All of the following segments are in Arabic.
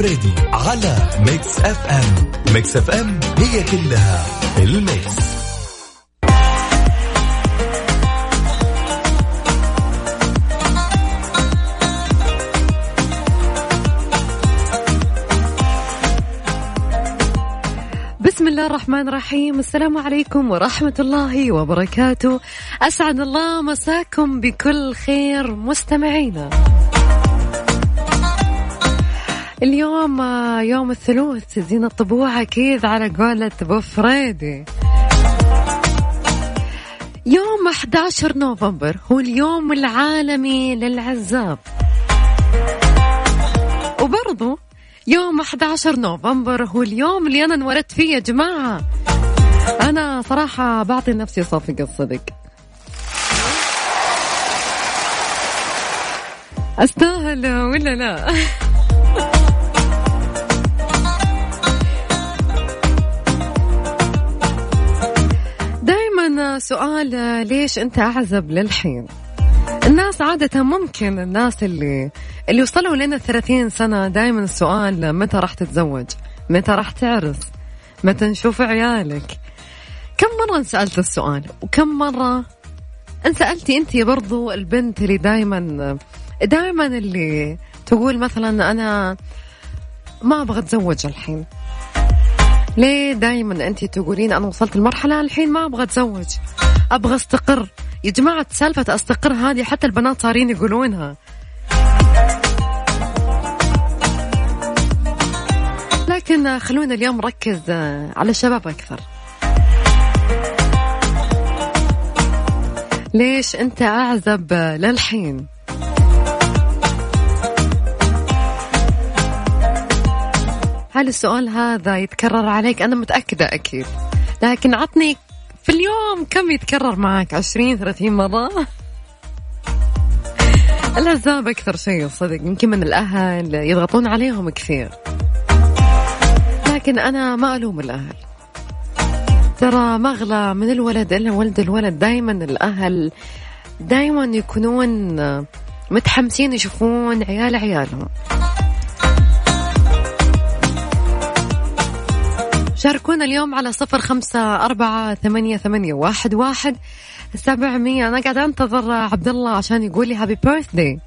الفريدي على Mix FM. Mix FM هي كلها ال mix. بسم الله الرحمن الرحيم. السلام عليكم ورحمة الله وبركاته. أسعد الله مساكم بكل خير مستمعينا. اليوم آه، يوم الثلوث زين الطبوع أكيد على قولة أبو فريدي. يوم 11 نوفمبر هو اليوم العالمي للعزاب. وبرضو يوم 11 نوفمبر هو اليوم اللي أنا انولدت فيه يا جماعة. أنا صراحة بعطي نفسي صفقة الصدق. أستاهل ولا لا؟ سؤال ليش أنت أعزب للحين؟ الناس عادة ممكن الناس اللي اللي وصلوا لنا 30 سنة دائما السؤال متى راح تتزوج؟ متى راح تعرس؟ متى نشوف عيالك؟ كم مرة انسألت السؤال وكم مرة انسألتي أنت برضو البنت اللي دائما دائما اللي تقول مثلا أنا ما أبغى أتزوج الحين ليه دائما انت تقولين أنا وصلت المرحلة الحين ما أبغى أتزوج؟ أبغى أستقر. يا جماعة سالفة أستقر هذه حتى البنات صارين يقولونها. لكن خلونا اليوم نركز على الشباب أكثر. ليش أنت أعزب للحين؟ هل السؤال هذا يتكرر عليك؟ أنا متأكدة أكيد. لكن عطني في اليوم كم يتكرر معك؟ عشرين ثلاثين مرة؟ العزاب أكثر شيء صدق يمكن من الأهل يضغطون عليهم كثير. لكن أنا ما ألوم الأهل. ترى ما أغلى من الولد إلا ولد الولد. دايما الأهل دايما يكونون متحمسين يشوفون عيال عيالهم. شاركونا اليوم على صفر خمسة أربعة ثمانية, ثمانية واحد, واحد سبعمية. أنا قاعدة أنتظر عبد الله عشان يقول لي هابي بيرثدي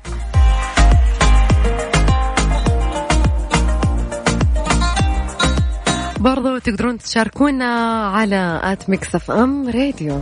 برضو تقدرون تشاركونا على at Mix FM Radio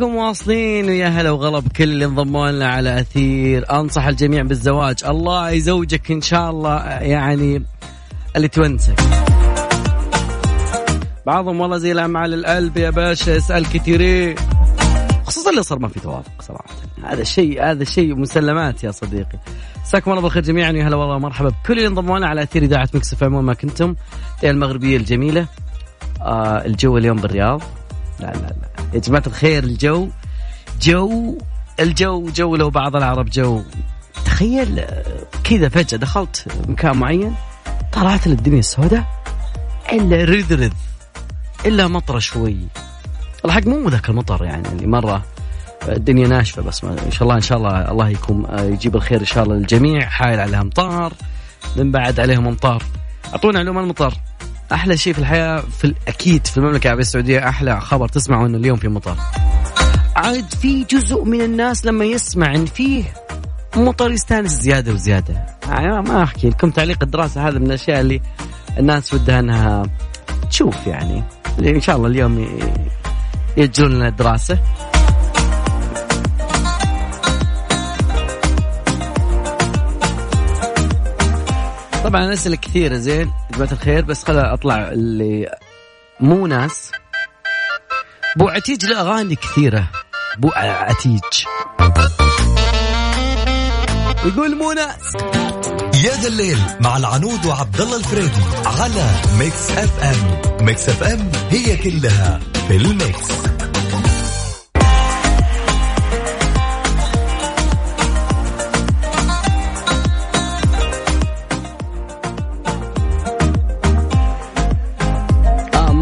معكم واصلين ويا هلا وغلا بكل اللي انضموا لنا على أثير. أنصح الجميع بالزواج. الله يزوجك إن شاء الله يعني اللي تونسك. بعضهم والله زي الأعمال القلب يا باشا اسال كثيرين. خصوصا اللي صار ما في توافق صراحة. هذا الشيء هذا الشيء مسلمات يا صديقي. مساكم الله بالخير جميعا يا هلا والله مرحبا بكل اللي انضموا لنا على أثير إذاعة Mix F وين ما كنتم. المغربيه الجميلة. آه الجو اليوم بالرياض. لا لا لا. يا جماعة الخير الجو جو الجو جو لو بعض العرب جو. تخيل كذا فجأة دخلت مكان معين طلعت للدنيا السوداء إلا رذرذ إلا مطرة شوي. الحق مو ذاك المطر يعني اللي مرة الدنيا ناشفة بس ما إن شاء الله إن شاء الله الله يكون آه، يجيب الخير إن شاء الله للجميع. حايل عليها امطار من بعد عليهم امطار أعطونا علوم المطر. أحلى شيء في الحياة في أكيد في المملكة العربية السعودية أحلى خبر تسمعه إنه اليوم في مطر عاد في جزء من الناس لما يسمع إن فيه مطر يستانس زيادة وزيادة. يعني ما أحكي لكم تعليق الدراسة هذا من الأشياء اللي الناس ودها أنها تشوف يعني. إن شاء الله اليوم يجرون لنا الدراسه طبعا الاسئله كثيرة زين. يا جماعة الخير بس خلا أطلع اللي مو ناس. بو عتيج له أغاني كثيرة. بو عتيج. يقول مو ناس. يا ذا الليل مع العنود وعبد الله الفريدي على Mix FM. Mix FM هي كلها في ال Mix.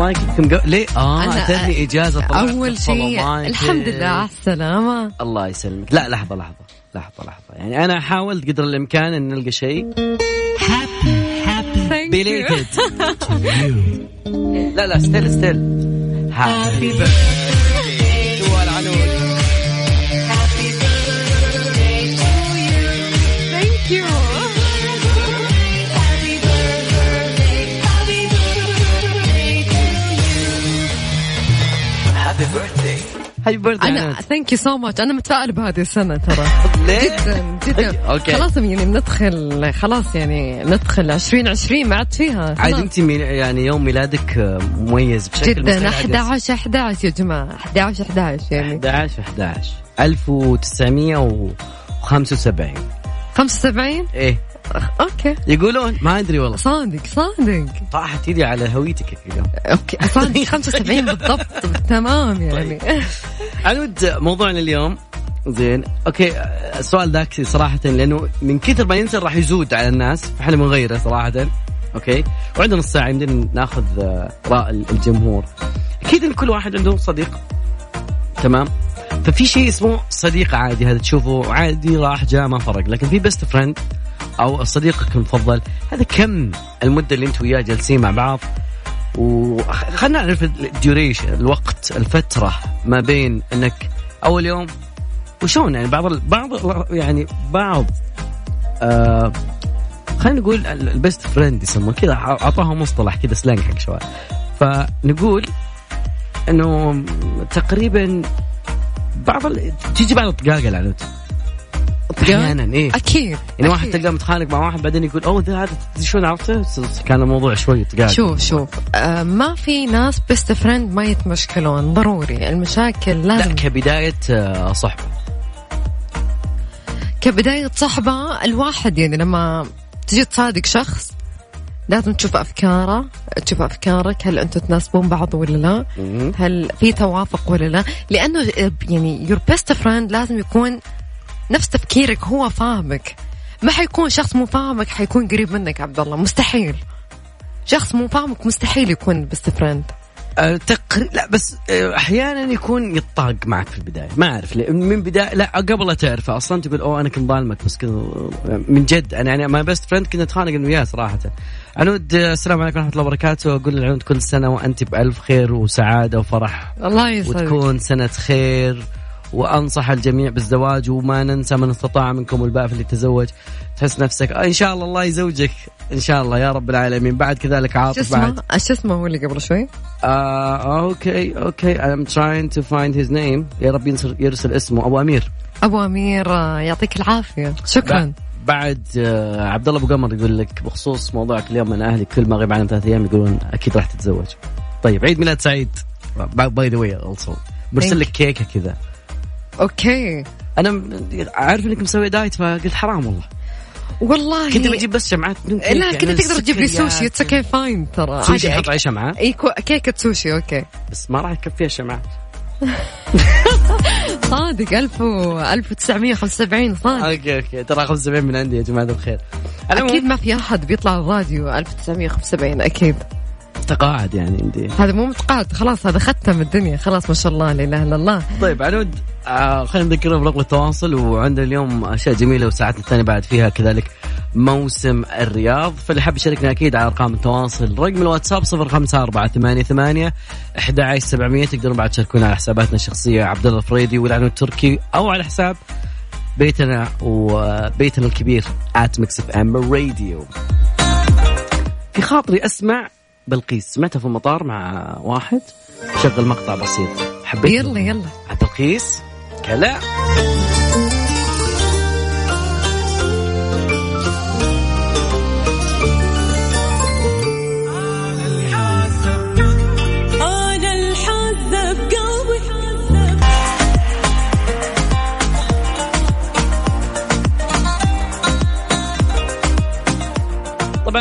آه مايككم جو... ليه؟ آه أنا- اتتني إجازة طلعت. أول شيء. الحمد لله على السلامة. الله يسلمك. لا لحظة لحظة لحظة لحظة. يعني أنا حاولت قدر الإمكان إن نلقى شيء. belated لا لا still still happy Thank happy birthday أنا thank you so much أنا متفائله بهذه السنة ترى. ليه؟ جدا جدا. أوكي. خلاص يعني بندخل خلاص يعني ندخل 2020 ما عاد فيها. عاد. أنت يعني يوم ميلادك آه، مميز بشكل جدا. مستحيل عاد 11 11 يا جماعة. 11 11 يعني. 11 11 1975 75 إيه. أوكي. يقولون ما أدري والله. صادق صادق. طاحت ايدي على هويتك اليوم. أوكي. صادق 75 بالضبط. تمام يعني. عنود موضوعنا اليوم. زين. أوكي السؤال ذاك صراحة لأنه من كثر ما ينزل راح يزود على الناس فإحنا بنغيره صراحة. أوكي. وعندنا نص ساعة يمدينا ناخذ آراء الجمهور. أكيد إن كل واحد عنده صديق. تمام. ففي شيء اسمه صديق عادي هذا تشوفه عادي راح جاء ما فرق. لكن في best friend أو صديقك المفضل. هذا كم المدة اللي أنت وياه جالسين مع بعض؟ وخلنا نعرف ال duration الوقت الفترة ما بين إنك أول يوم وشون يعني بعض بعض يعني بعض آه خلينا نقول ال- ال best friend يسمونه كذا اعطاها مصطلح كذا slang حق شوي فنقول إنه تقريبا بعض. تجي بعض الطقاقه العنود أحيانا إيه. أكيد يعني واحد. تلقاه متخانق مع واحد بعدين يقول أوه ده هذا شلون عرفته؟ كان الموضوع شوي طقاق شوف شوف. آه ما في ناس best friend ما يتمشكلون ضروري. المشاكل لا لازم كبداية آه، صحبة. كبداية صحبة الواحد يعني لما تجي تصادق شخص لازم تشوف أفكاره. تشوف أفكارك هل أنتم تناسبون بعض ولا لا. هل في توافق ولا لا؟ لأنه يعني your best friend لازم يكون نفس تفكيرك هو فاهمك. ما حيكون شخص مو فاهمك حيكون قريب منك عبد الله. مستحيل. شخص مو فاهمك مستحيل يكون best friend آه، تقري لا بس آه، أحيانا يكون يطاق معك في البداية. ما أعرف. من بدايه لا قبل لا تعرفه أصلا تقول أوه أنا كنت ظالمك. بس كذا من جد أنا يعني my best friend كنت أتخانق أنا وياه صراحة. عنود السلام عليكم ورحمة الله وبركاته. أقول للعنود كل سنة وأنت بألف خير وسعادة وفرح. الله يسعدك. وتكون سنة خير. وأنصح الجميع بالزواج وما ننسى من استطاع منكم الباءة اللي تزوج تحس نفسك آه، إن شاء الله الله يزوجك. إن شاء الله يا رب العالمين. بعد كذلك عاطف بعد. شو اسمه هو اللي قبل شوي؟ آه أوكي أوكي. I'm trying to find his name. يا رب ينصر يرسل اسمه. أبو أمير. أبو أمير آه، يعطيك العافية. شكرا. بعد آه عبد الله أبو قمر يقول لك بخصوص موضوعك اليوم من أهلي كل ما غيب عنهم ثلاث أيام يقولون أكيد راح تتزوج. طيب عيد ميلاد سعيد. by the way also برسل لك كيكة كذا. أوكي. أنا عارف إنك مسوي دايت فقلت حرام والله. والله. كنت بجيب بس شمعات كيك لا يعني كنت تقدر تجيب لي. سوشي. it's okay fine ترى. سوشي عادي. حط عيشه معاه اي كيكة سوشي أوكي. بس ما راح يكفيها الشمعات. صادق 1000 و 1975 صادق. أوكي أوكي. ترى 75 من عندي يا جماعة الخير. أكيد ما في أحد بيطلع الراديو 1975 أكيد. تقاعد يعني عندي. هذا مو متقاعد خلاص هذا ختم الدنيا خلاص ما شاء الله لا إله إلا الله. طيب عنود آه خلينا نذكرهم برقم التواصل وعندنا اليوم أشياء جميلة وساعتنا الثانية بعد فيها كذلك موسم الرياض. فاللي حاب يشاركنا أكيد على أرقام التواصل رقم الواتساب 05488 11700 تقدرون بعد تشاركونا على حساباتنا الشخصية عبد الله الفريدي والعنود التركي أو على حساب بيتنا وبيتنا الكبير at Mix FM Radio في خاطري أسمع بلقيس سمعتها في المطار مع واحد؟ شغل مقطع بسيط. حبيت يلا يلا. بلقيس كلا.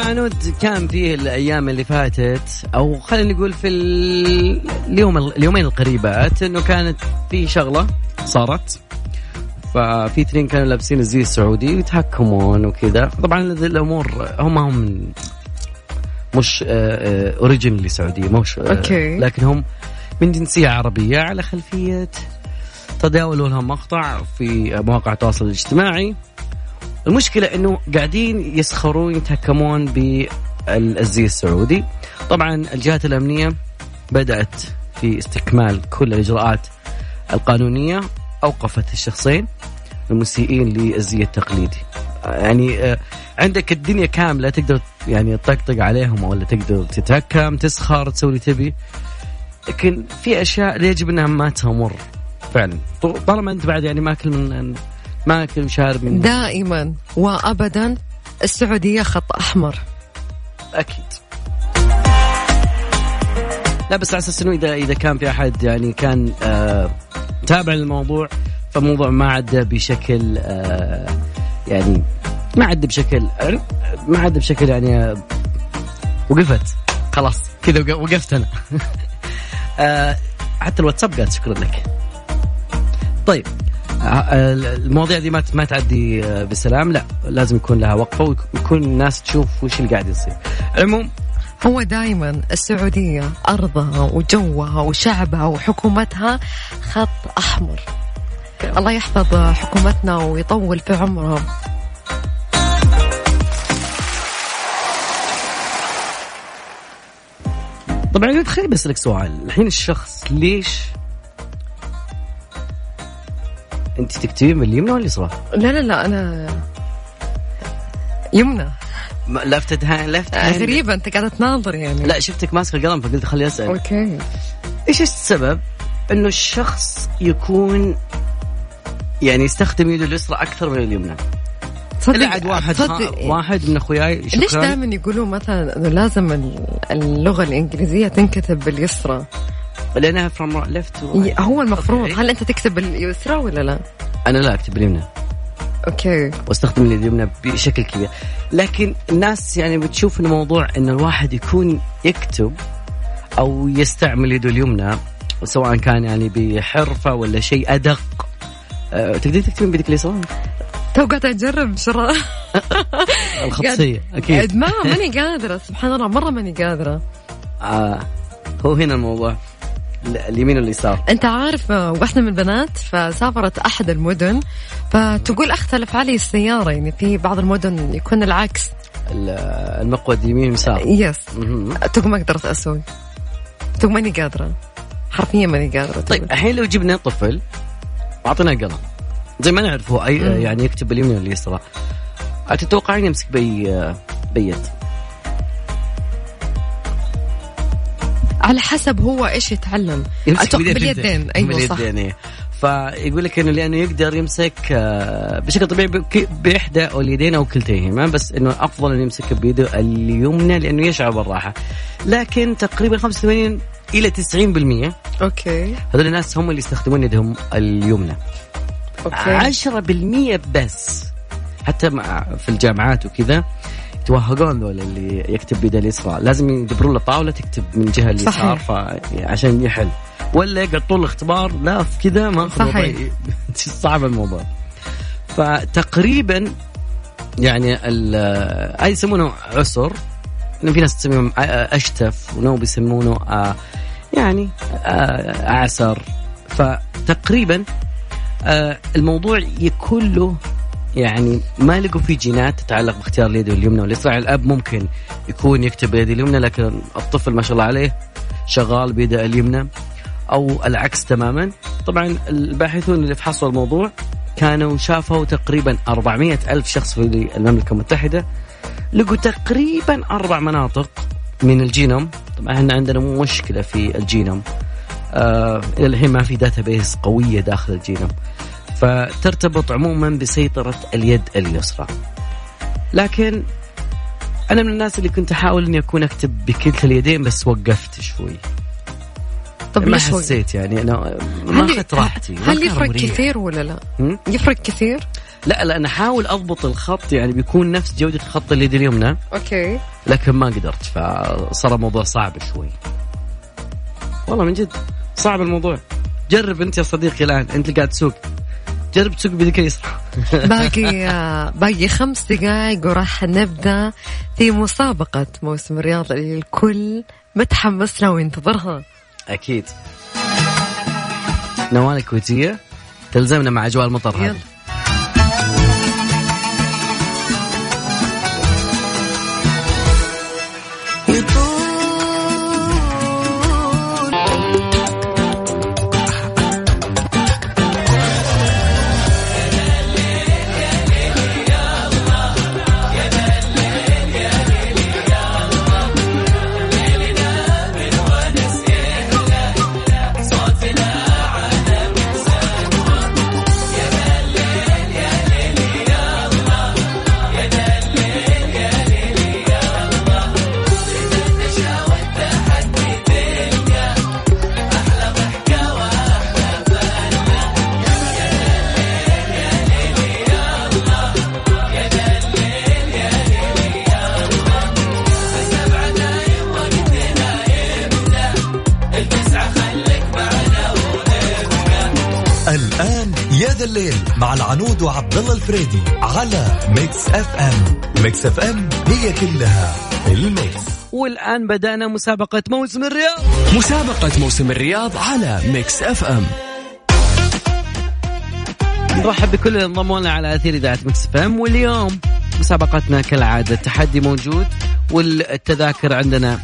طبعا عنود كان فيه الأيام اللي فاتت أو خلينا نقول في ال- اليوم اليومين القريبات إنه كانت في شغلة صارت. ففي اثنين كانوا لابسين الزي السعودي ويتهكمون وكذا. طبعا هذه الأمور هم هم مش originally سعودية مش آه، أوكي. لكن هم من جنسية عربية على خلفية تداولوا لهم مقطع في مواقع التواصل الاجتماعي. المشكلة إنه قاعدين يسخرون يتهكمون بالزي السعودي. طبعا الجهات الأمنية بدأت في استكمال كل الإجراءات القانونية أوقفت الشخصين المسيئين للزي التقليدي يعني آه، عندك الدنيا كاملة تقدر يعني تطقطق عليهم ولا تقدر تتهكم تسخر تسوي اللي تبي. لكن في أشياء يجب إنها ما تمر فعلا. طالما أنت بعد يعني ماكل من ماكل شارب من دائما وابدا السعودية خط أحمر. أكيد. لا بس على أساس إنه اذا إذا كان في أحد يعني كان آه تابع للموضوع فالموضوع ما عدى بشكل آه يعني ما عدى بشكل ما عدى بشكل يعني آه وقفت. خلاص. كذا وق- وقفت أنا. آه حتى الواتساب قال شكرا لك. طيب. المواضيع دي ما ما تعدي آه، بسلام لا لازم يكون لها وقفة ويكون الناس تشوف وش اللي قاعد يصير. عموم هو دائما السعودية أرضها وجوها وشعبها وحكومتها خط أحمر. الله يحفظ حكومتنا ويطول في عمرها طبعا خليني بسألك سؤال. الحين الشخص ليش انت تكتبين باليمنى ولا اليسرى؟ لا لا لا أنا يمنى. ما- left ha left hand. غريبة أنت قاعدة تناظر يعني. لا شفتك ماسك القلم فقلت خلي أسأل. أوكي. إيش السبب إنه الشخص يكون يعني يستخدم يده اليسرى أكثر من اليمنى؟ إلا عاد واحد تصدق- واحد من أخوياي ليش شكرا. دائما يقولوا مثلا إنه لازم ال- اللغة الإنجليزية تنكتب باليسرى؟ لأنها from left هو المفروض. هل أنت تكتب باليسرى ولا لا؟ أنا لا أكتب باليمنى. أوكي وأستخدم اليد اليمنى بشكل كبير. لكن الناس يعني بتشوف انه موضوع إن الواحد يكون يكتب أو يستعمل يده اليمنى سواء كان يعني بحرفة ولا شيء أدق. أه تقدرين تكتبين بيدك اليسرى تو قاعدة أجرب شراء الخطيه أكيد. ما ماني قادرة. سبحان الله مرة ماني قادرة. آه هو هنا الموضوع. ال- اليمين واليسار. أنت عارف آه، واحدة من البنات فسافرت أحد المدن فتقول أختلف علي السيارة يعني في بعض المدن يكون العكس. ال- المقود يمين ويسار. yes. تقول ما قدرت أسوي. تقول ماني قادرة. حرفيا ماني قادرة. طيب. الحين لو جبنا طفل واعطيناه قلم. زي ما نعرف هو اي مم. يعني يكتب باليمين ولا اليسرى تتوقعين يمسك بي بيد على حسب هو إيش يتعلم. يمسك أتوقع باليدين. أيوه صح. باليدين إيه. فيقول لك إنه لأنه يقدر يمسك آه، بشكل طبيعي بإحدى أو اليدين أو كلتيهما بس إنه أفضل إنه يمسك بيده اليمنى لأنه يشعر بالراحة. لكن تقريبا 85 إلى 90% أوكي. هذول الناس هم اللي يستخدمون يدهم اليمنى. أوكي. 10% بس. حتى مع في الجامعات وكذا يتوهقون ذول اللي يكتب بيده اليسرى. لازم يدبرون له طاوله تكتب من الجهه اليسار. عشان يحل. ولا يقعد طول الاختبار لا كذا ما صحيح. صعب الموضوع. فتقريبا يعني ال- هاي يسمونه عسر. لأن في ناس تسميهم أشتف ونوب يسمونه آه يعني أعسر. فتقريبا آه الموضوع يكون له يعني ما لقوا في جينات تتعلق باختيار اليد اليمنى واليسرى الأب ممكن يكون يكتب باليد اليمنى لكن الطفل ما شاء الله عليه شغال بيده اليمنى أو العكس تماما. طبعا الباحثون اللي فحصوا الموضوع كانوا شافوا تقريبا 400 ألف شخص في المملكة المتحدة لقوا تقريبا أربع مناطق من الجينوم. طبعا إحنا عندنا مشكلة في الجينوم. آه الحين ما في database قوية داخل الجينوم. فترتبط عموما بسيطرة اليد اليسرى لكن أنا من الناس اللي كنت أحاول إني أكون أكتب بكلتا اليدين بس وقفت شوي طب ما؟ حسيت يعني أنا ما أخذت راحتي هل يفرق مريح. كثير ولا لا؟ يفرق كثير؟ لا لا أنا أحاول أضبط الخط يعني بيكون نفس جودة خط اليد اليمنى أوكي لكن ما قدرت فصار الموضوع صعب شوي والله من جد صعب الموضوع جرب أنت يا صديقي الآن أنت اللي قاعد تسوق جرب تسوق بيدك اليسرى باقي آه، باقي خمس دقائق وراح نبدأ في مسابقة موسم الرياض اللي الكل متحمس لها وينتظرها. أكيد. نوال الكويتية تلزمنا مع أجواء المطر. هذه. وعبد الله الفريدي على Mix FM. Mix FM هي كلها ال mix. والآن بدأنا مسابقة موسم الرياض. مسابقة موسم الرياض على Mix FM. نرحب بكل اللي انضموا لنا على أثير إذاعة Mix FM. واليوم مسابقتنا كالعادة التحدي موجود والتذاكر عندنا.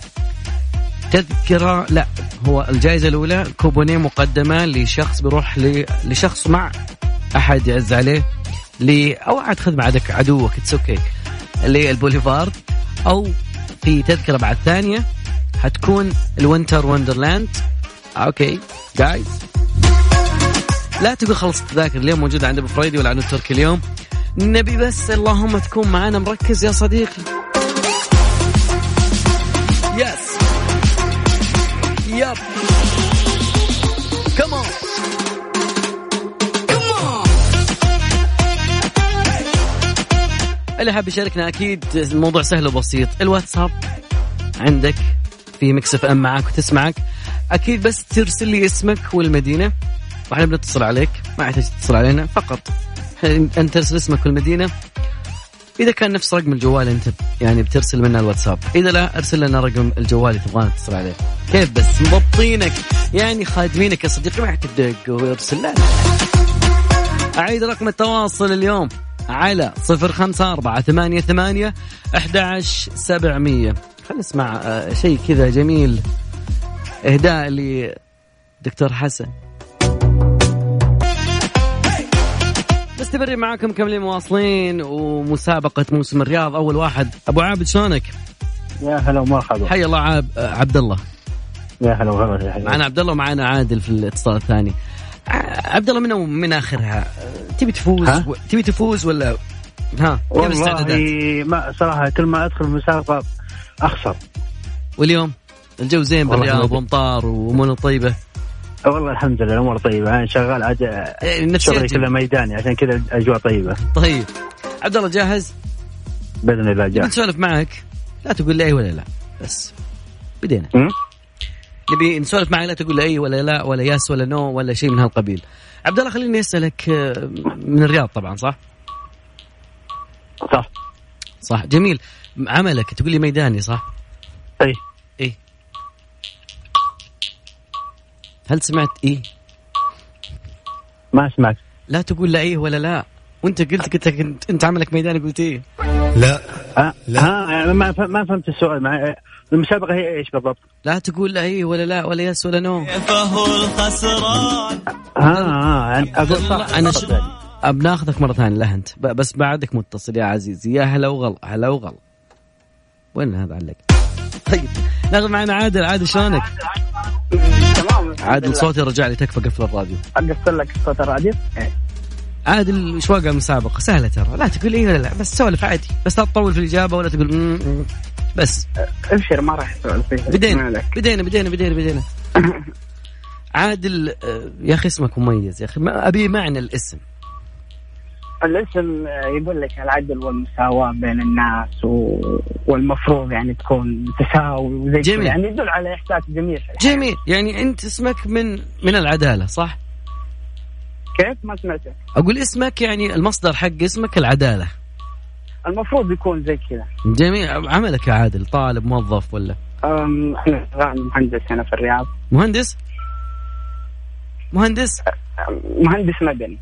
تذكرة لا هو الجائزة الأولى كوبون مقدمة لشخص بيروح لشخص مع أحد يعز عليه ل أو عاد خذ معك عدوك it's okay للبوليفارد أو في تذكرة بعد ثانية حتكون ال Winter Wonderland okay جايز لا تقول خلص التذاكر اليوم موجودة عند أبو فريدي ولا عند التركي اليوم. نبي بس اللهم تكون معنا مركز يا صديقي. yes yep اللي حاب يشاركنا أكيد الموضوع سهل وبسيط. الواتساب عندك في Mix FM معاك وتسمعك. أكيد بس ترسل لي اسمك والمدينة. وإحنا بنتصل عليك ما يحتاج تتصل علينا فقط. أنت ترسل اسمك والمدينة. إذا كان نفس رقم الجوال أنت يعني بترسل منها الواتساب. إذا لا أرسل لنا رقم الجوال اللي تبغانا نتصل عليه. كيف بس؟ مضبطينك يعني خادمينك يا صديقي ما تدق ويرسل لا أعيد رقم التواصل اليوم. على صفر خمسة أربعة ثمانية ثمانية أحد سبعمية. خلينا نسمع آه، شيء كذا جميل. إهداء لدكتور حسن. مستمرين معاكم كملين مواصلين ومسابقة موسم الرياض. أول واحد أبو عابد شلونك؟ يا هلا ومرحبا. حي الله عاب عبد الله يا هلا وغلا حبيبي معنا عبد الله ومعنا عادل في الاتصال الثاني. عبد الله من من آخرها. تبي تفوز؟ و... تبي تفوز ولا؟ ها كيف والله الاستعدادات ما صراحة كل ما أدخل المسابقة أخسر. واليوم؟ الجو زين بالرياض. وأمطار وأمور طيبة. والله الحمد لله الأمور طيبة. أنا شغال عاد إيه، شغلي كله ميداني عشان كذا الأجواء طيبة. طيب. عبد الله جاهز؟ بإذن الله جاهز. نسولف معك. لا تقول لي أي ولا لا بس بدينا? نبي نسولف معك لا تقول إي ولا لا ولا yes ولا no ولا شيء من هالقبيل. عبد الله خليني أسألك آه، من الرياض طبعا صح؟ صح. صح. جميل. عملك تقول لي ميداني صح؟ إي. إيه هل سمعت إيه ما سمعت. لا تقول لا إيه ولا لا. وأنت قلت قلت أنت عملك ميداني قلت إيه لا. آه لا. ها يعني ما ما فهمت السؤال مع المسابقة هي إيش بالضبط؟ لا تقول لا إيه ولا لا ولا yes ولا no. فهو الخسران؟ ها ها يعني أقول صح. أنا ش... بناخذك مرة ثانية لا أنت. بس بعدك متصل يا عزيزي يا هلا وغلا هلا وغلا. وين هذا علق؟ طيب ناخذ معنا عادل. عادل شلونك؟ تمام. عادل صوتي رجع لي تكفى قفل الراديو. أقفل لك صوت الراديو. عادل إيش واقع المسابقة سهلة ترى لا تقول إيه ولا لا بس سولف عادي بس لا تطول في الإجابة ولا تقول مم، مم. بس أبشر ما راح يسولف فيه بدينا. بدينا بدينا بدينا بدينا عادل آه، يا أخي اسمك مميز يا أخي ما أبي معنى الاسم الاسم يقول لك العدل والمساواة بين الناس و... والمفروض يعني تكون تساوي وزي جميل. يعني يدل على إحساس جميل في الحياة. جميل يعني أنت اسمك من من العدالة صح؟ كيف ما سمعتك؟ أقول اسمك يعني المصدر حق اسمك العدالة. المفروض يكون زي كذا. جميل. عملك يا عادل طالب موظف ولا؟ أم، أنا شغال مهندس هنا في الرياض. مهندس؟ مهندس؟ مهندس مدني.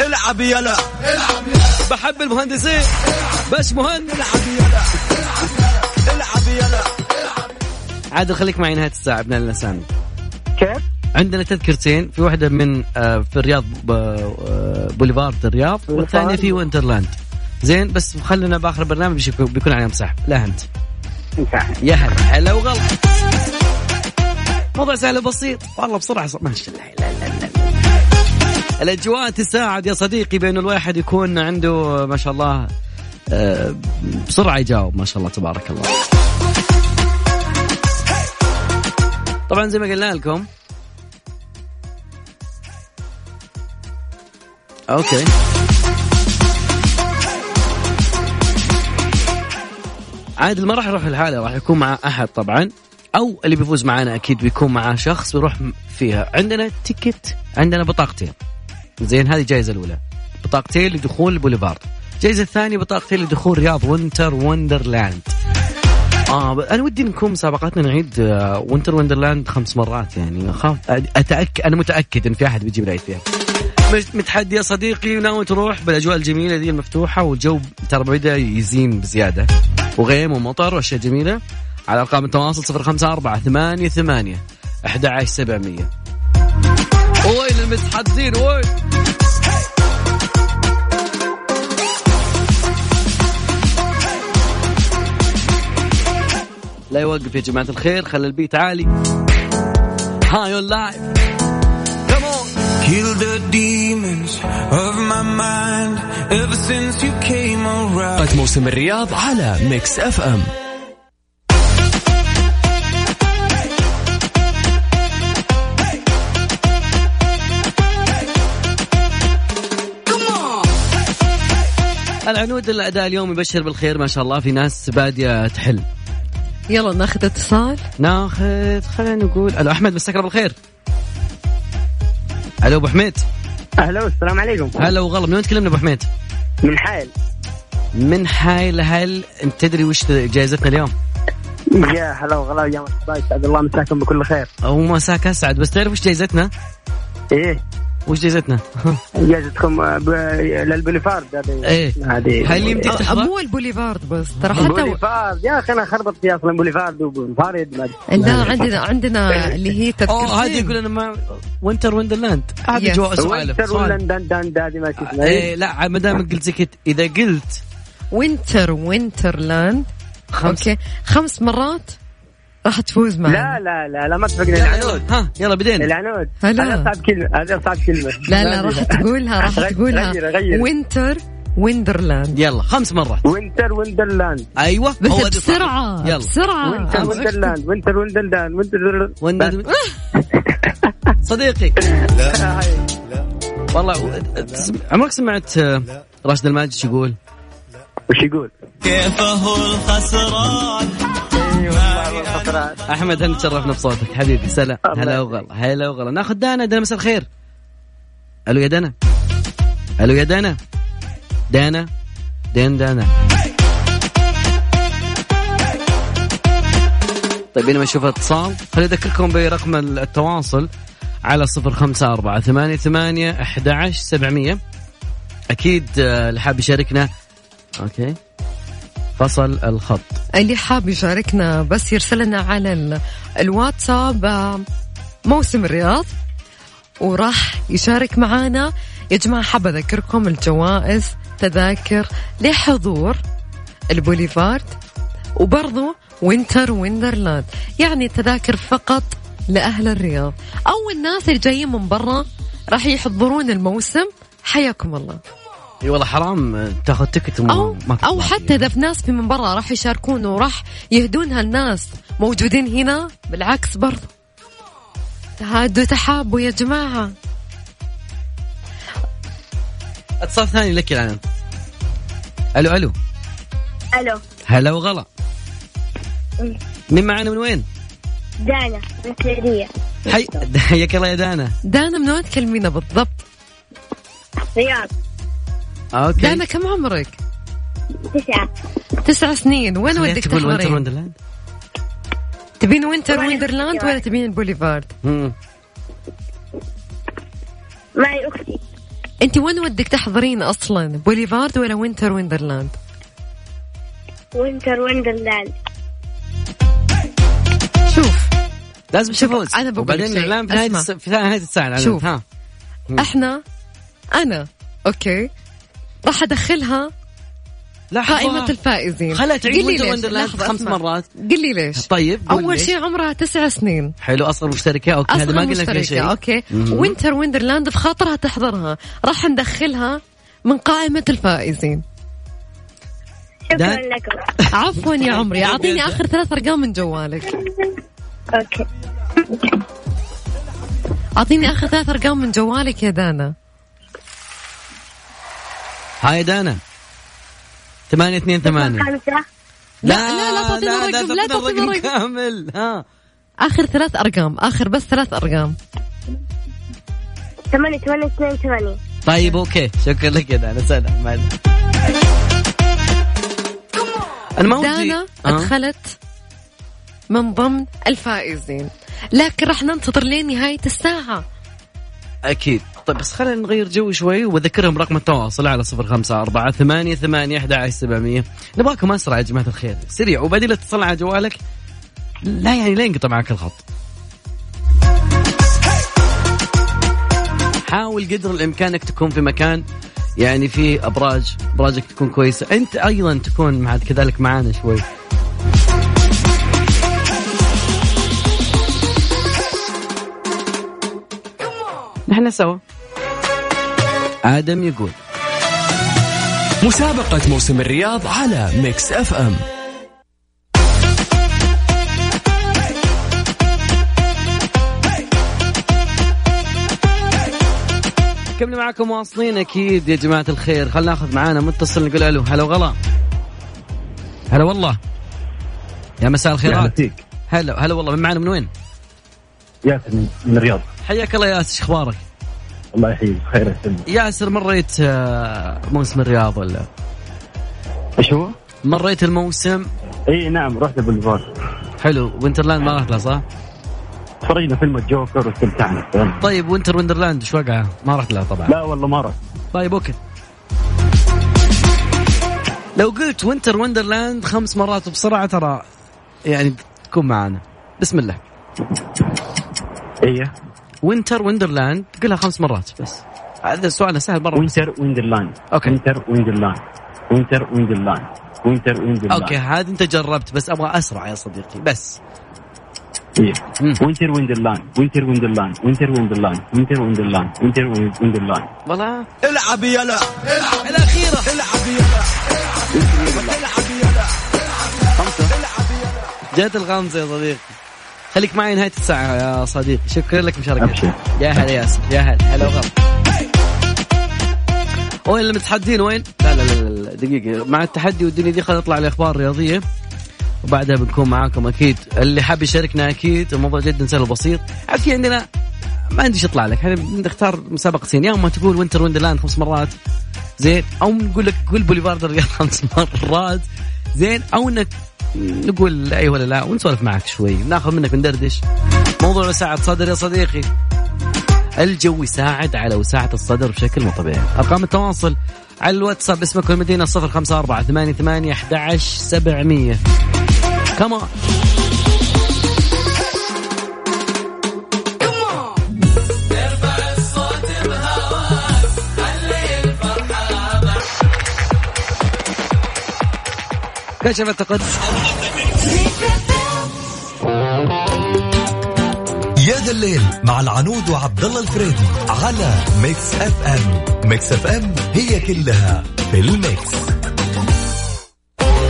العب يلا. بحب المهندسين بس مهندس. العب يلا. عادل خليك معي نهاية الساعة ابن الاسامي كيف؟ عندنا تذكرتين في واحدة من آه، في الرياض آه، بوليفارد الرياض والثانية في وينترلاند. زين بس خلينا بآخر البرنامج بيش- بيكون عليهم سحب لا أنت. انت يا هلا. هلا وغلا. موضوع سهل وبسيط. والله بسرعة ص- ما شاء الله. لا لا لا. الأجواء تساعد يا صديقي بين الواحد يكون عنده ما شاء الله آه، بسرعة يجاوب ما شاء الله تبارك الله. طبعا زي ما قلنا لكم أوكي عادل ما راح يروح لحاله راح يكون مع أحد طبعا. أو اللي بيفوز معانا أكيد بيكون معاه شخص بيروح فيها. عندنا ticket عندنا بطاقتين. زين هذه الجائزه الأولى. بطاقتين لدخول البوليفارد الجائزه الثانية بطاقتين لدخول رياض Winter Wonderland آه أنا ودي نكون مسابقاتنا نعيد آه، Winter Wonderland خمس مرات يعني. اخاف اتاكد أنا متأكد إن في أحد بيجيب العيد فيها. متحدي يا صديقي وناوي تروح بالأجواء الجميلة دي المفتوحة والجو ترى بدا يزين بزيادة. وغيم ومطر وأشياء جميلة. على أرقام التواصل 054 8 8 11 700 وين المتحدين؟ وين؟ لا يوقف يا جماعة الخير خلي ال beat عالي. High on life Kill the demons of my mind ever since you came around. موسم الرياض على Mix FM العنود الأداء اليوم يبشر بالخير ما شاء الله. في ناس بادية تحل. يلا ناخذ اتصال. ناخذ خلينا نقول ألو أحمد مساك الله بالخير. ألو أبو حميد أهلا السلام عليكم هلا وغلا من وين تكلمنا أبو حميد؟ من حائل من حايل هل أنت تدري وش جائزتنا اليوم؟ يا هلا وغلا يا مرحبا يسعد الله مساكم بكل خير أو مساك أسعد بس تعرف وش جائزتنا؟ إيه وش جائزتنا؟ جائزتكم آه، ب... للبوليفارد هذه. إيه. هذه. هل يمديك أه، تحضر؟ مو البوليفارد بس ترى حتى بوليفارد. يا أخي أنا خربط في أصلا بوليفارد وبوليفارد. لا عندنا عندنا اللي هي أوه هذه تذكرتين يقول أنا ما وينتر وندرلاند هذا Yes. جواب سؤال وينتر دا هذه ما اسمها إيه لا ما دام قلت زي كده إذا قلت وينتر وينترلاند خمس. أوكي. خمس مرات؟ راح تفوز لا معنا لا لا لا ما تفقنا العنود. ها يلا بدينا. العنود. هلا. هذا صعب كلمه هذا صعب كلمه لا لا راح تقولها راح تقولها. غير- غير. وينتر ويندرلاند يلا خمس مرات. وينتر ويندرلاند أيوه بس. بسرعة يلا. بسرعة. Winter Wonderland Winter Wonderland Winter Wonder صديقي. والله عمرك سمعت آه، راشد الماجد شو يقول؟ وش يقول؟ كيف هو الخسران؟ أحمد هل تشرفنا بصوتك؟ حبيبي سلام. هلا وغلا هلا وغلا. ناخذ دانا دانا مساء الخير. ألو يا دانا. ألو يا دانا. دانا. دين دانا. طيب بينما نشوف اتصال خليني أذكركم برقم التواصل على صفر خمسة أربعة ثمانية ثمانية أحد عشر سبعمية. أكيد آه، اللي حاب يشاركنا. أوكي. فصل الخط. اللي حاب يشاركنا بس يرسل لنا على ال- الواتساب آه، موسم الرياض وراح يشارك معانا. يا جماعة حاب أذكركم الجوائز تذاكر لحضور البوليفارد وبرضو Winter Wonderland. يعني التذاكر فقط لأهل الرياض. أو الناس اللي جايين من برا راح يحضرون الموسم. حياكم الله. إي والله حرام تاخذ ticket وما- أو أو حتى إذا في ناس في من برا راح يشاركون وراح يهدونها الناس موجودين هنا بالعكس برضو. تهادوا تحابوا يا جماعة. اتصال ثاني لك الآن. ألو ألو. ألو. هلا وغلا. مين معانا من وين؟ دانا من السعودية حي حياك الله يا دانا. دانا من وين تكلمينا بالضبط؟ رياض. أوكي. دانا كم عمرك؟ تسعة. تسع سنين. وين ودك تقول Winter تحضرين Wonderland؟ تبين Winter وين؟ Wonderland ولا تبين البوليفارد مم. معي أختي. أنت وين ودك تحضرين أصلا؟ بوليفارد ولا Winter Wonderland Winter Wonderland شوف. لازم تفوز. أنا بقول وبعدين. الإعلام في نهاية في نهاية الساعة. شوف. ها. إحنا أنا. okay. راح أدخلها لحظه قائمة الفائزين. خلها تعيد Winter ليش. Wonderland لحظة، خمس. مرات. قل لي ليش. طيب ليش. شيء عمرها تسع سنين. حلو اصغر مشتركة. okay هذا ما قلنا فيها شيء. مشتركة okay. مهم. Winter Wonderland بخاطرها تحضرها. راح ندخلها من قائمة الفائزين. شكرا لكم عفوا يا عمري. أعطيني آخر ثلاث أرقام من جوالك. okay. أعطيني آخر ثلاث أرقام من جوالك يا دانا. هاي دانا. ثمانية اثنين ثمانية. خمسة. لا لا لا تعطينا رقم لا تعطينا رقم كامل. ها. آخر ثلاث أرقام آخر بس ثلاث أرقام. ثمانية ثمانية اثنين ثمانية. طيب أوكي. شكرا لك يا دانا. سلام. مع السلامة. أنا ما ودي. دانا. أدخلت من ضمن الفائزين. لكن راح ننتظر لين نهاية الساعة. أكيد. طيب بس خلينا نغير جو شوي وبذكرهم رقم التواصل على صفر خمسة أربعة ثمانية ثمانية أحد سبعمية. نبغاكم أسرع يا جماعة الخير. سريع وبعدين لا تتصل على جوالك. لا يعني لا ينقطع معك الخط. حاول قدر الإمكان أنك تكون في مكان يعني فيه أبراج. أبراجك تكون كويسة. أنت أيضا تكون مع كذلك معانا شوي. نحن سوا. آدم يقول. مسابقة موسم الرياض على Mix FM. كملوا معكم واصلين أكيد يا جماعة الخير. خلينا ناخذ معانا متصل نقول ألو. هلا وغلا. هلا والله. يا مساء الخيرات فيك. هلا هلا والله. من معنا من وين؟ ياسر من من الرياض. حياك الله ياسر إيش أخبارك؟ الله يحييك خير يسلمك ياسر مريت آه، موسم الرياض ولا؟ إيش هو؟ مريت الموسم إي نعم رحت البوليفار حلو Winterland ما رحت له صح؟ تفرجنا فيلم الجوكر واستمتعنا؟ طيب Winter Wonderland إيش وقعه؟ ما رحت لها طبعا لا والله ما رحت طيب okay لو قلت Winter Wonderland خمس مرات وبسرعه ترى يعني تكون معانا بسم الله إيه Winter Wonderland قلها خمس مرات بس هذا سؤال سهل مره Winter Wonderland okay. Winter Wonderland Winter Wonderland Winter Wonderland okay هذا انت جربت بس أبغى اسرع يا صديقي بس إيه. Winter Wonderland Winter Wonderland Winter Wonderland Winter Wonderland Winter Wonderland والله العب يلا الاخيره جات الخامسه يا صديقي خليك معي نهاية الساعة يا صديقي شكرا لك مشاركتك. يا هلا ياسر يا هلا. هلا وغلا. وين المتحدين؟ وين؟ لا لا لا, دقيقة. مع التحدي والدنيا دي خلينا نطلع الأخبار الرياضية وبعدها بنكون معاكم أكيد. اللي حاب يشاركنا أكيد. الموضوع جدا سهل وبسيط. في عندنا. ما عندي إيش يطلع لك. إحنا بنختار مسابقتين يا اما تقول Winter Wonderland خمس مرات. زين. أو نقول لك قول بوليفارد الرياض خمس مرات. زين. أو إنك نقول أي ولا لا ونسولف معك شوي. ناخذ منك ندردش موضوع وساعة صدر يا صديقي. الجو يساعد على وساعة الصدر بشكل مو طبيعي. أرقام التواصل على الواتساب اسمك والمدينة صفر خمسة أربعة ثمانية ثمانية أحد عشر سبعمية. كمان كشفت تقدم يا ذا الليل مع العنود وعبد الله الفريدي على Mix FM. Mix FM هي كلها في ال mix.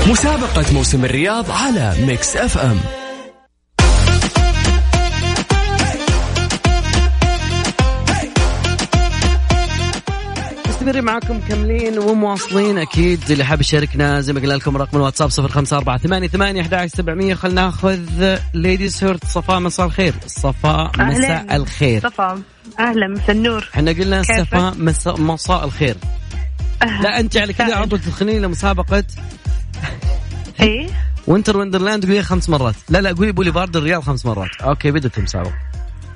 مسابقة موسم الرياض على Mix FM. مستمرين معكم كاملين ومواصلين. أكيد اللي حاب يشاركنا زي ما قلنا لكم رقم الواتساب صفر خمسة أربعة ثمانية ثمانية أحد عشر سبعمية. خلينا ناخذ ladies first صفاء مساء الخير. صفاء مساء. الخير. صفا أهلا مساء النور. إحنا قلنا؟ صفاء مساء مساء الخير. لا أنت على كذا طول تدخلين لمسابقة. إيه؟ Winter Wonderland قولي خمس مرات. لا لا قولي بوليفارد الرياض خمس مرات. okay بدت المسابقة.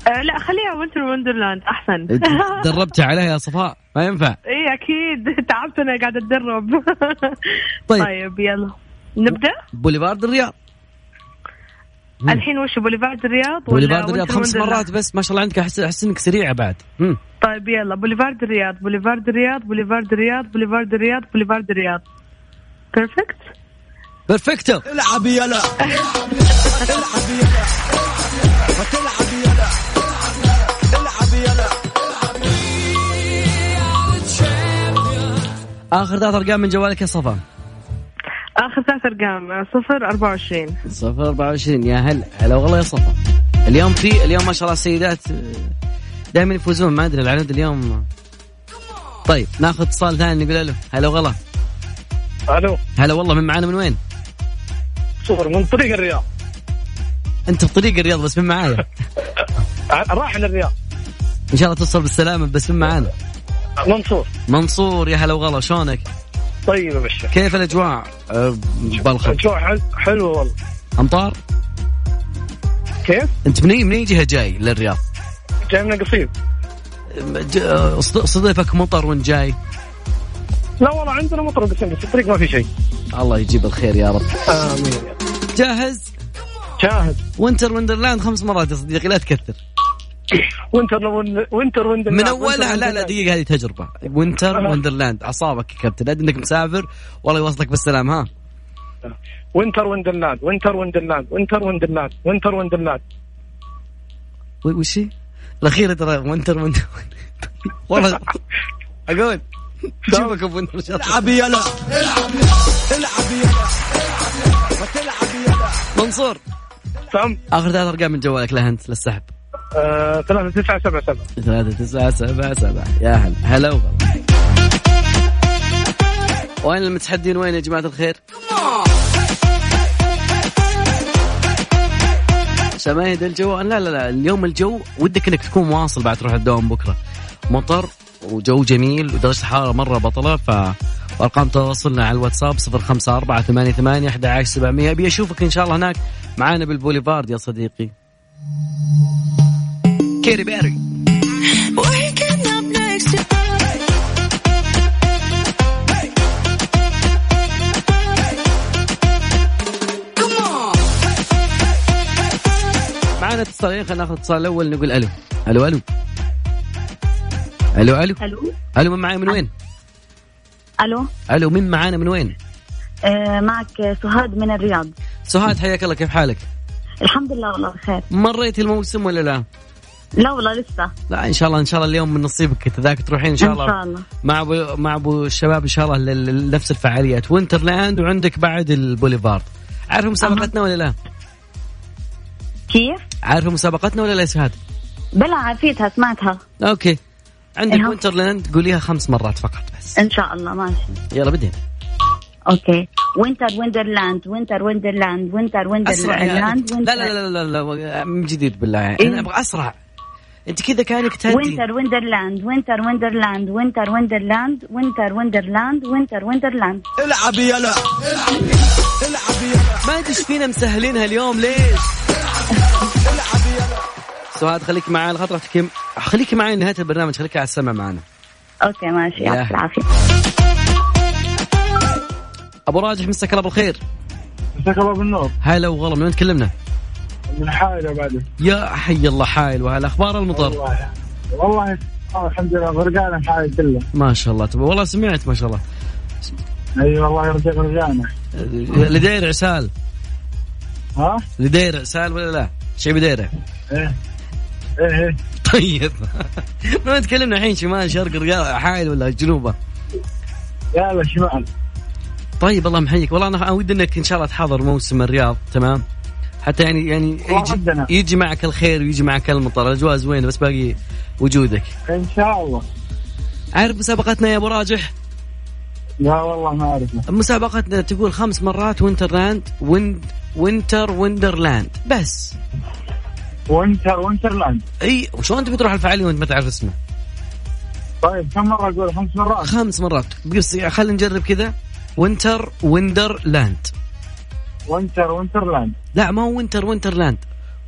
آه لا خليها وينتر وندرلاند أحسن. دربتي عليها يا صفاء ما ينفع. إيه أكيد. تعبت أنا قاعدة أتدرب. طيب. طيب يلا. نبدأ؟ بوليفارد الرياض. مم. الحين وش بوليفارد الرياض ولا بوليفارد الرياض خمس؟ مرات بس ما شاء الله عندك احس أحس إنك سريعة بعد. مم. طيب يلا. بوليفارد الرياض بوليفارد الرياض بوليفارد الرياض بوليفارد الرياض بوليفارد الرياض. perfect perfecto العب يلا. العب يلا. يلا العب يلا. آخر ثلاث أرقام من جوالك يا صفا. آخر ثلاث أرقام صفر 24 صفر 24 يا هلا هلا والله يا صفا. اليوم في اليوم ما شاء الله السيدات دائما يفوزون ما أدري العنود اليوم. طيب ناخذ اتصال ثاني نقول له هلا وغلا ألو. هلا والله من معانا من وين؟ صفر من طريق الرياض. أنت في طريق الرياض بس من معايا. راح للرياض. إن شاء الله توصل بالسلامة بس من معانا منصور منصور يا هلا وغلا شلونك؟ طيب يا كيف الأجواء؟ أه، بلخ الجو حل- حلو والله أمطار؟ كيف؟ أنت من اي من اي جهة جاي للرياض؟ جاي من قصيم ج- صد- صدفك مطر وأنت جاي؟ لا والله عندنا مطر بس بس الطريق ما في شيء الله يجيب الخير يا رب آمين جاهز؟ جاهز وينتر وندرلاند خمس مرات يا صديقي لا تكثر وينتر وينتر وينتر من أولها لا لا دقيقة هذه تجربة. وينتر وندرلاند أعصابك يا كابتن أدري إنك مسافر. والله يوصلك بالسلام ها. وينتر ويندرلاند وينتر ويندرلاند وينتر ويندرلاند وينتر ويندرلاند و- وش هي؟ الأخيرة ترى وينتر وينتر والله أقول جيبك أبو وينتر. العب يلا العب العب يلا وتلعب يلا منصور. سام. آخر ثلاث أرقام من جوالك لا أنت للسحب ثلاثة تسعة سبعة سبعة. ثلاثة تسعة سبعة سبعة. يا هلا. هلا وين المتحدين؟ وين يا جماعة الخير؟ شماهد الجو. لا لا لا. اليوم الجو ودك إنك تكون مواصل بعد تروح الدوام بكرة. مطر وجو جميل ودرجة الحرارة مرة بطلة ف وارقام تواصلنا على الواتساب 054 88 11 700 أبي أشوفك إن شاء الله هناك معانا بالبوليفارد يا صديقي. كيري بيري معانا اتصالين خلينا ناخذ الاتصال الأول نقول ألو ألو ألو ألو ألو ألو ألو من معاي من وين؟ ألو ألو من معانا من وين؟ آه معك سهاد من الرياض سهاد حياك الله كيف حالك؟ الحمد لله والله بخير مريتي الموسم ولا لا؟ لا والله لسه. لا إن شاء الله إن شاء الله اليوم من نصيبك تذاكر تروحين إن شاء إن الله. شاء الله. مع أبو مع أبو الشباب إن شاء الله لنفس الفعاليات. وينترلاند وعندك بعد البوليفارد. عارف مسابقتنا ولا لا؟ كيف؟ عارف مسابقتنا ولا لا يا سهاد؟ بلا عارفيتها سمعتها. okay. عندك. وينترلاند قوليها خمس مرات فقط بس. إن شاء الله ماشي. يلا بدينا. okay. وينتر ويندرلاند وينتر ويندرلاند وينتر ويندرلاند لا لا لا لا لا, لا من جديد بالله. يعني إيه؟ أنا أبغى أسرع. انت كذا كانك تهدي. وينتر ويندرلاند وينتر ويندرلاند وينتر ويندرلاند وينتر ويندرلاند وينتر ويندرلاند العب يلا. العب يلا ما أدري إيش فينا مسهلينها اليوم ليش؟ سعاد خليك معي خاطر تكم خليكي معي نهايه البرنامج خليكي على السمع معنا. أوكي ماشي يا. يعطيك العافية. أبو راجح مساك الله بالخير. مساك الله بالنور. هلا وغلا من وين تكلمنا؟ من حائل بعد. يا حي الله حايل وهلا أخبار المطر؟ والله والله الحمد لله غرقانه حائل كله. ما شاء الله تبا والله سمعت ما شاء الله. أي والله يرجع غرقانه اللي داير عسال ها؟ اللي داير عسال ولا لا؟ شيء بدايره إيه. إيه إيه. طيب. وين تكلمنا الحين شمال شرق حائل ولا جنوبة؟ يا لا شمال. طيب الله محييك. والله أنا ودي أنك إن شاء الله تحضر موسم الرياض تمام؟ حتى يعني يعني يجي, يجي معك الخير ويجي معك المطر. الاجواء زوينه بس باقي وجودك. إن شاء الله. عارف مسابقتنا يا أبو راجح؟ لا والله ما اعرف مسابقتنا تقول خمس مرات وينترلاند ويند وينتر ويندرلاند. بس. وينتر وينترلاند. إي وشلون تبي تروح الفعالية وأنت ما تعرف اسمه؟ طيب كم مرة أقول؟ خمس مرات. خمس مرات. بس خلينا نجرب كذا. وينتر ويندرلاند. وينتر وينترلاند لا ما هو وينتر وينترلاند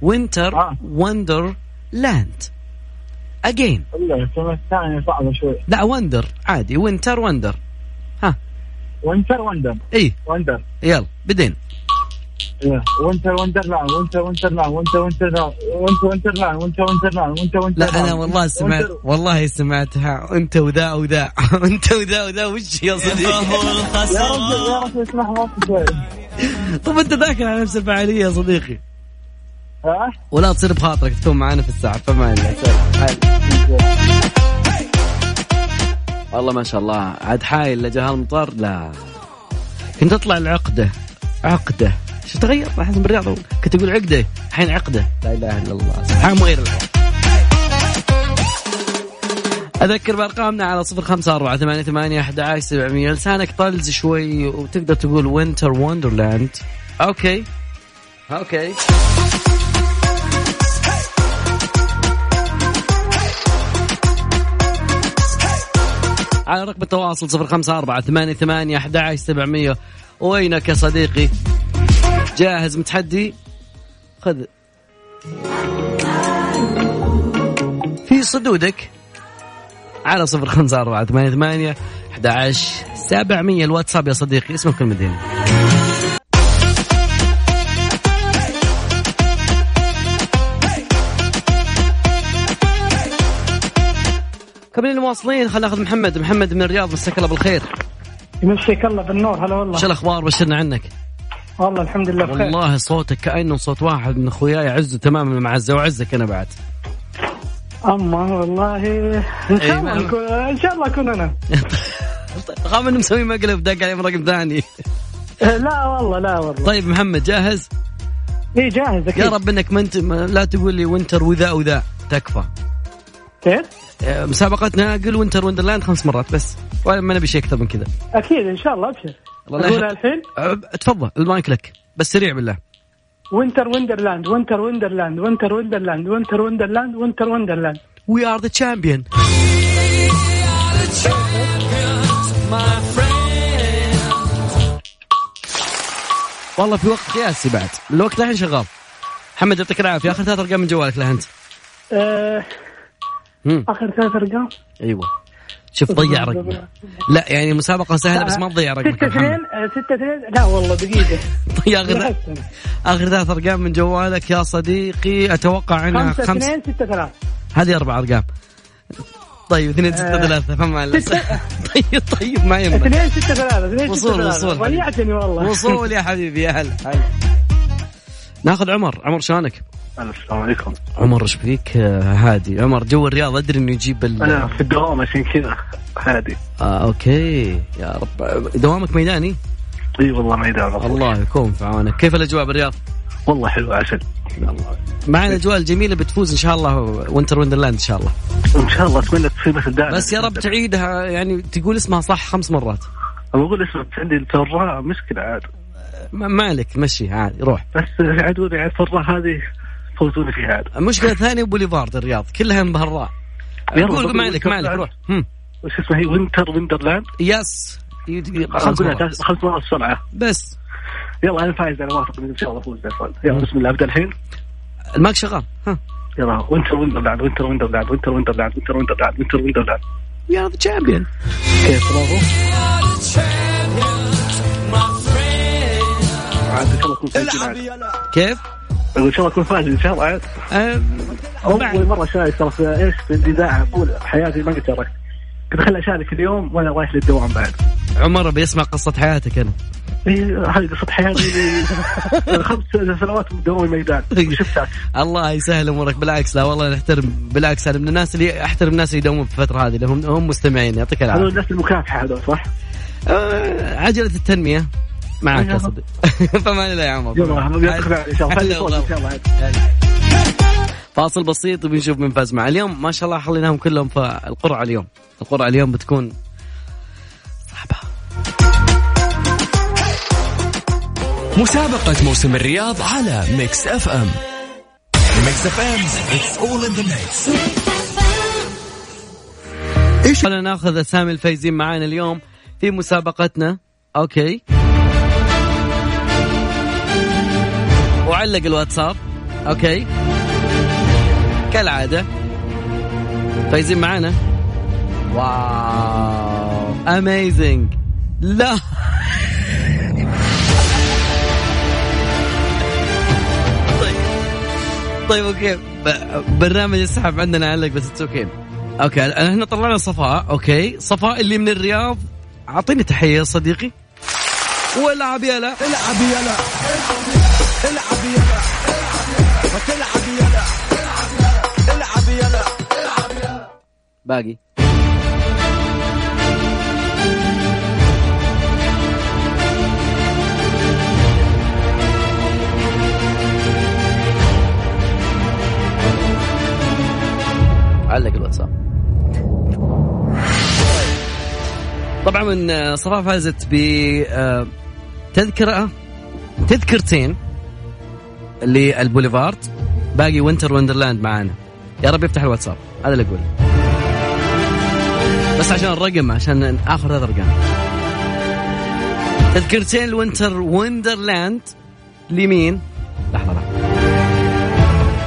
وينتر آه. وندر لاند اجين الثانية صعبة شوي. لا وندر عادي. وينتر وندر ها. وينتر وندر اي وندر يلا بدين. إيه. وينتر وندرلاند وينتر وينترلاند وينتر وينترلاند وينتر وينترلاند وينتر وينترلاند وينتر وينترلاند لا أنا والله سمعت وينتر- والله سمعتها. أنت وذا وذا. أنت وذا وذا. وش يا صديقي؟ يا رجل يا رجل اسمح شوي طب أنت داخل على نفس الفعالية يا صديقي. ها؟ ولا تصير بخاطرك تكون معنا في الساعة فما الله والله ما شاء الله. عاد حايل لجاه المطر لا. كنت أطلع العقدة. عقدة. شو تغير؟ الحين بالرياض كنت أقول عقدة الحين عقدة. لا إله إلا الله. سبحان مغير الحال أذكر بأرقامنا على صفر خمسة أربعة ثمانية ثمانية أحد عشر سبعمية. لسانك طلق شوي وتقدر تقول وينتر وندرلاند okay. okay. على رقم التواصل صفر خمسة أربعة ثمانية ثمانية أحد عشر سبعمية. وينك يا صديقي؟ جاهز متحدي؟ خذ. في صدودك. على صفر خمسة أربعة ثمانية ثمانية أحد عشر سبعمية. الواتساب يا صديقي اسمك المدينة كملين المواصلين خلينا ناخذ محمد. محمد من الرياض مساك الله بالخير. يمسيك الله بالنور هلا والله. شو الأخبار؟ بشرنا عنك. والله الحمد لله بخير. والله صوتك كأنه صوت واحد من أخوياي عزه تماما مع عزه وعزك أنا بعد. أما والله إن شاء الله نكون إن شاء الله اكون أنا. خاف انه مسوي مقلب دق عليه من رقم ثاني. لا والله لا والله. طيب محمد جاهز؟ إي جاهز أكيد. يا رب إنك ما انت لا تقول لي وينتر وذا وذا تكفى. كيف؟ آه، مسابقتنا قل وينتر وندرلاند خمس مرات بس. ولا ما نبي شيء أكثر من كذا. أكيد إن شاء الله أبشر. الله الحين؟ تفضل المايك لك. بس سريع بالله. وينتر ويندرلاند وينتر ويندرلاند وينتر ويندرلاند وينتر ويندرلاند وينتر ويندرلاند we are the champion والله في وقت قياسي بعد. الوقت الحين شغال. محمد يعطيك العافية. آخر ثلاث أرقام من جوالك له أنت. آه،. آخر ثلاث أرقام؟ أيوه. شوف ضيع رقمه لا يعني مسابقة سهلة بس ما تضيع رقمك ستة يا محمد اثنين آه، ستة اثنين. لا والله دقيقة. طيب آخر آخر ثلاث أرقام من جوالك يا صديقي. أتوقع إنها خمسة خمس اثنين ستة ثلاث هذه أربع أرقام. طيب اثنين ستة آه. ثلاثة فما عليه. طيب طيب ما يهمك. اثنين ستة ثلاثة. اثنين ستة وصول ثلاثة. وصول حبيبي. ضيعتني والله. وصول يا حبيبي يا هلا هلا. ناخذ عمر. عمر شلونك؟ السلام عليكم. عمر إيش فيك؟ آه، هادي. عمر جو الرياض أدري إنه يجيب ال أنا في الدوام عشان كذا. هادي. آه okay. يا رب. دوامك ميداني؟ إي والله ميدان. الله يكون في عونك. كيف الأجواء بالرياض؟ والله حلو عسل. مع الاجواء الجميله بتفوز إن شاء الله وينتر ويندرلاند إن شاء الله. إن شاء الله أتمنى تصير مثل دائما. بس يا رب تعيدها يعني تقول اسمها صح خمس مرات. أبغى أقول اسمك عندي في الراء مشكلة عاد. ما, ما عليك مشي عادي روح. بس يعدوني على الراء هذه فوزوني فيها عاد المشكلة الثانية بوليفارد الرياض كلها يلا، قول ما عليك ما عليك روح. هم. وش اسمها هي وينتر ويندرلاند؟ yes. خمس مرات بسرعة بس. يلا أنا فايز أنا واثق إن شاء الله أفوز يلا بسم الله أبدأ الحين. الماك شغال. ها. يلا وينتر ويندرلاند وينتر ويندرلاند وينتر ويندرلاند وينتر ويندرلاند وينتر ويندرلاند. you're the champion كيف برافو. كيف؟ أقول إن شاء الله اكون فايز إن شاء الله. عاد أول مرة شارك ترى في إيش في الإذاعة طول حياتي ما قد شاركت كنت أخلي أشارك اليوم وأنا رايح للدوام بعد. عمر بيسمع قصة حياتك أنا. هذه قصة حياتي. خمس سنوات من دوام الميدان. شفتها الله يسهل أمورك. بالعكس لا والله نحترم. بالعكس أنا من الناس اللي أحترم الناس اللي يدومون في الفترة هذه. اللي هم مستمعين. يعطيك هذول العافيه الناس المكافحة هذول صح؟ آه، عجلة التنمية. معك يا صديق فمان الله يا عمر يلا يعطيك العافيه إن شاء الله. فاصل بسيط وبنشوف من فاز معه اليوم. ما شاء الله خليناهم كلهم في القرعة اليوم. القرعة اليوم بتكون مسابقة موسم الرياض على ميكس اف ام. ميكس اف ام it's all in the mix إيش خلينا ناخذ أسامي الفايزين معانا اليوم في مسابقتنا. okay. وعلق الواتساب. okay. كالعادة. فايزين معانا. wow. amazing لا. طيب. طيب okay. برنامج السحب عندنا علق بس it's okay. okay إحنا طلعنا صفاء. okay. صفاء اللي من الرياض. أعطيني تحية يا صديقي. والعب يلا العب يلا العب يلا وتلعب يلا العب يلا باقي. علق الواتساب. طبعا من آه، صفاء فازت ب آه، تذكرة تذكرتين. للبوليفارد. باقي وينتر وندرلاند معانا. يا رب يفتح الواتساب. هذا اللي أقول بس عشان الرقم عشان آخر ثلاث ارقام تذكرتين الوينتر وندرلاند لمين؟ لحظة لحظة.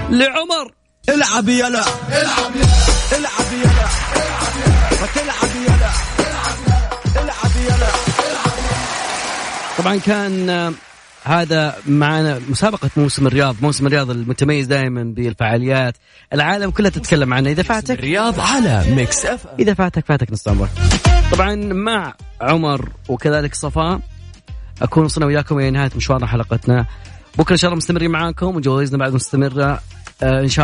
لعمر. العب يلا العب يلا العب يلا وتلعب يلا العب يلا طبعا كان هذا معنا مسابقة موسم الرياض موسم الرياض المتميز دائما بالفعاليات. العالم كلها تتكلم عنه. إذا فاتك الرياض على ميكس اف ام إذا فاتك فاتك نص عمرك. طبعا مع عمر وكذلك صفاء أكون وصلنا وياكم إلى نهاية مشوارنا حلقتنا. بكرة إن شاء الله مستمرين معاكم وجوائزنا بعد مستمرة. آه، إن شاء الله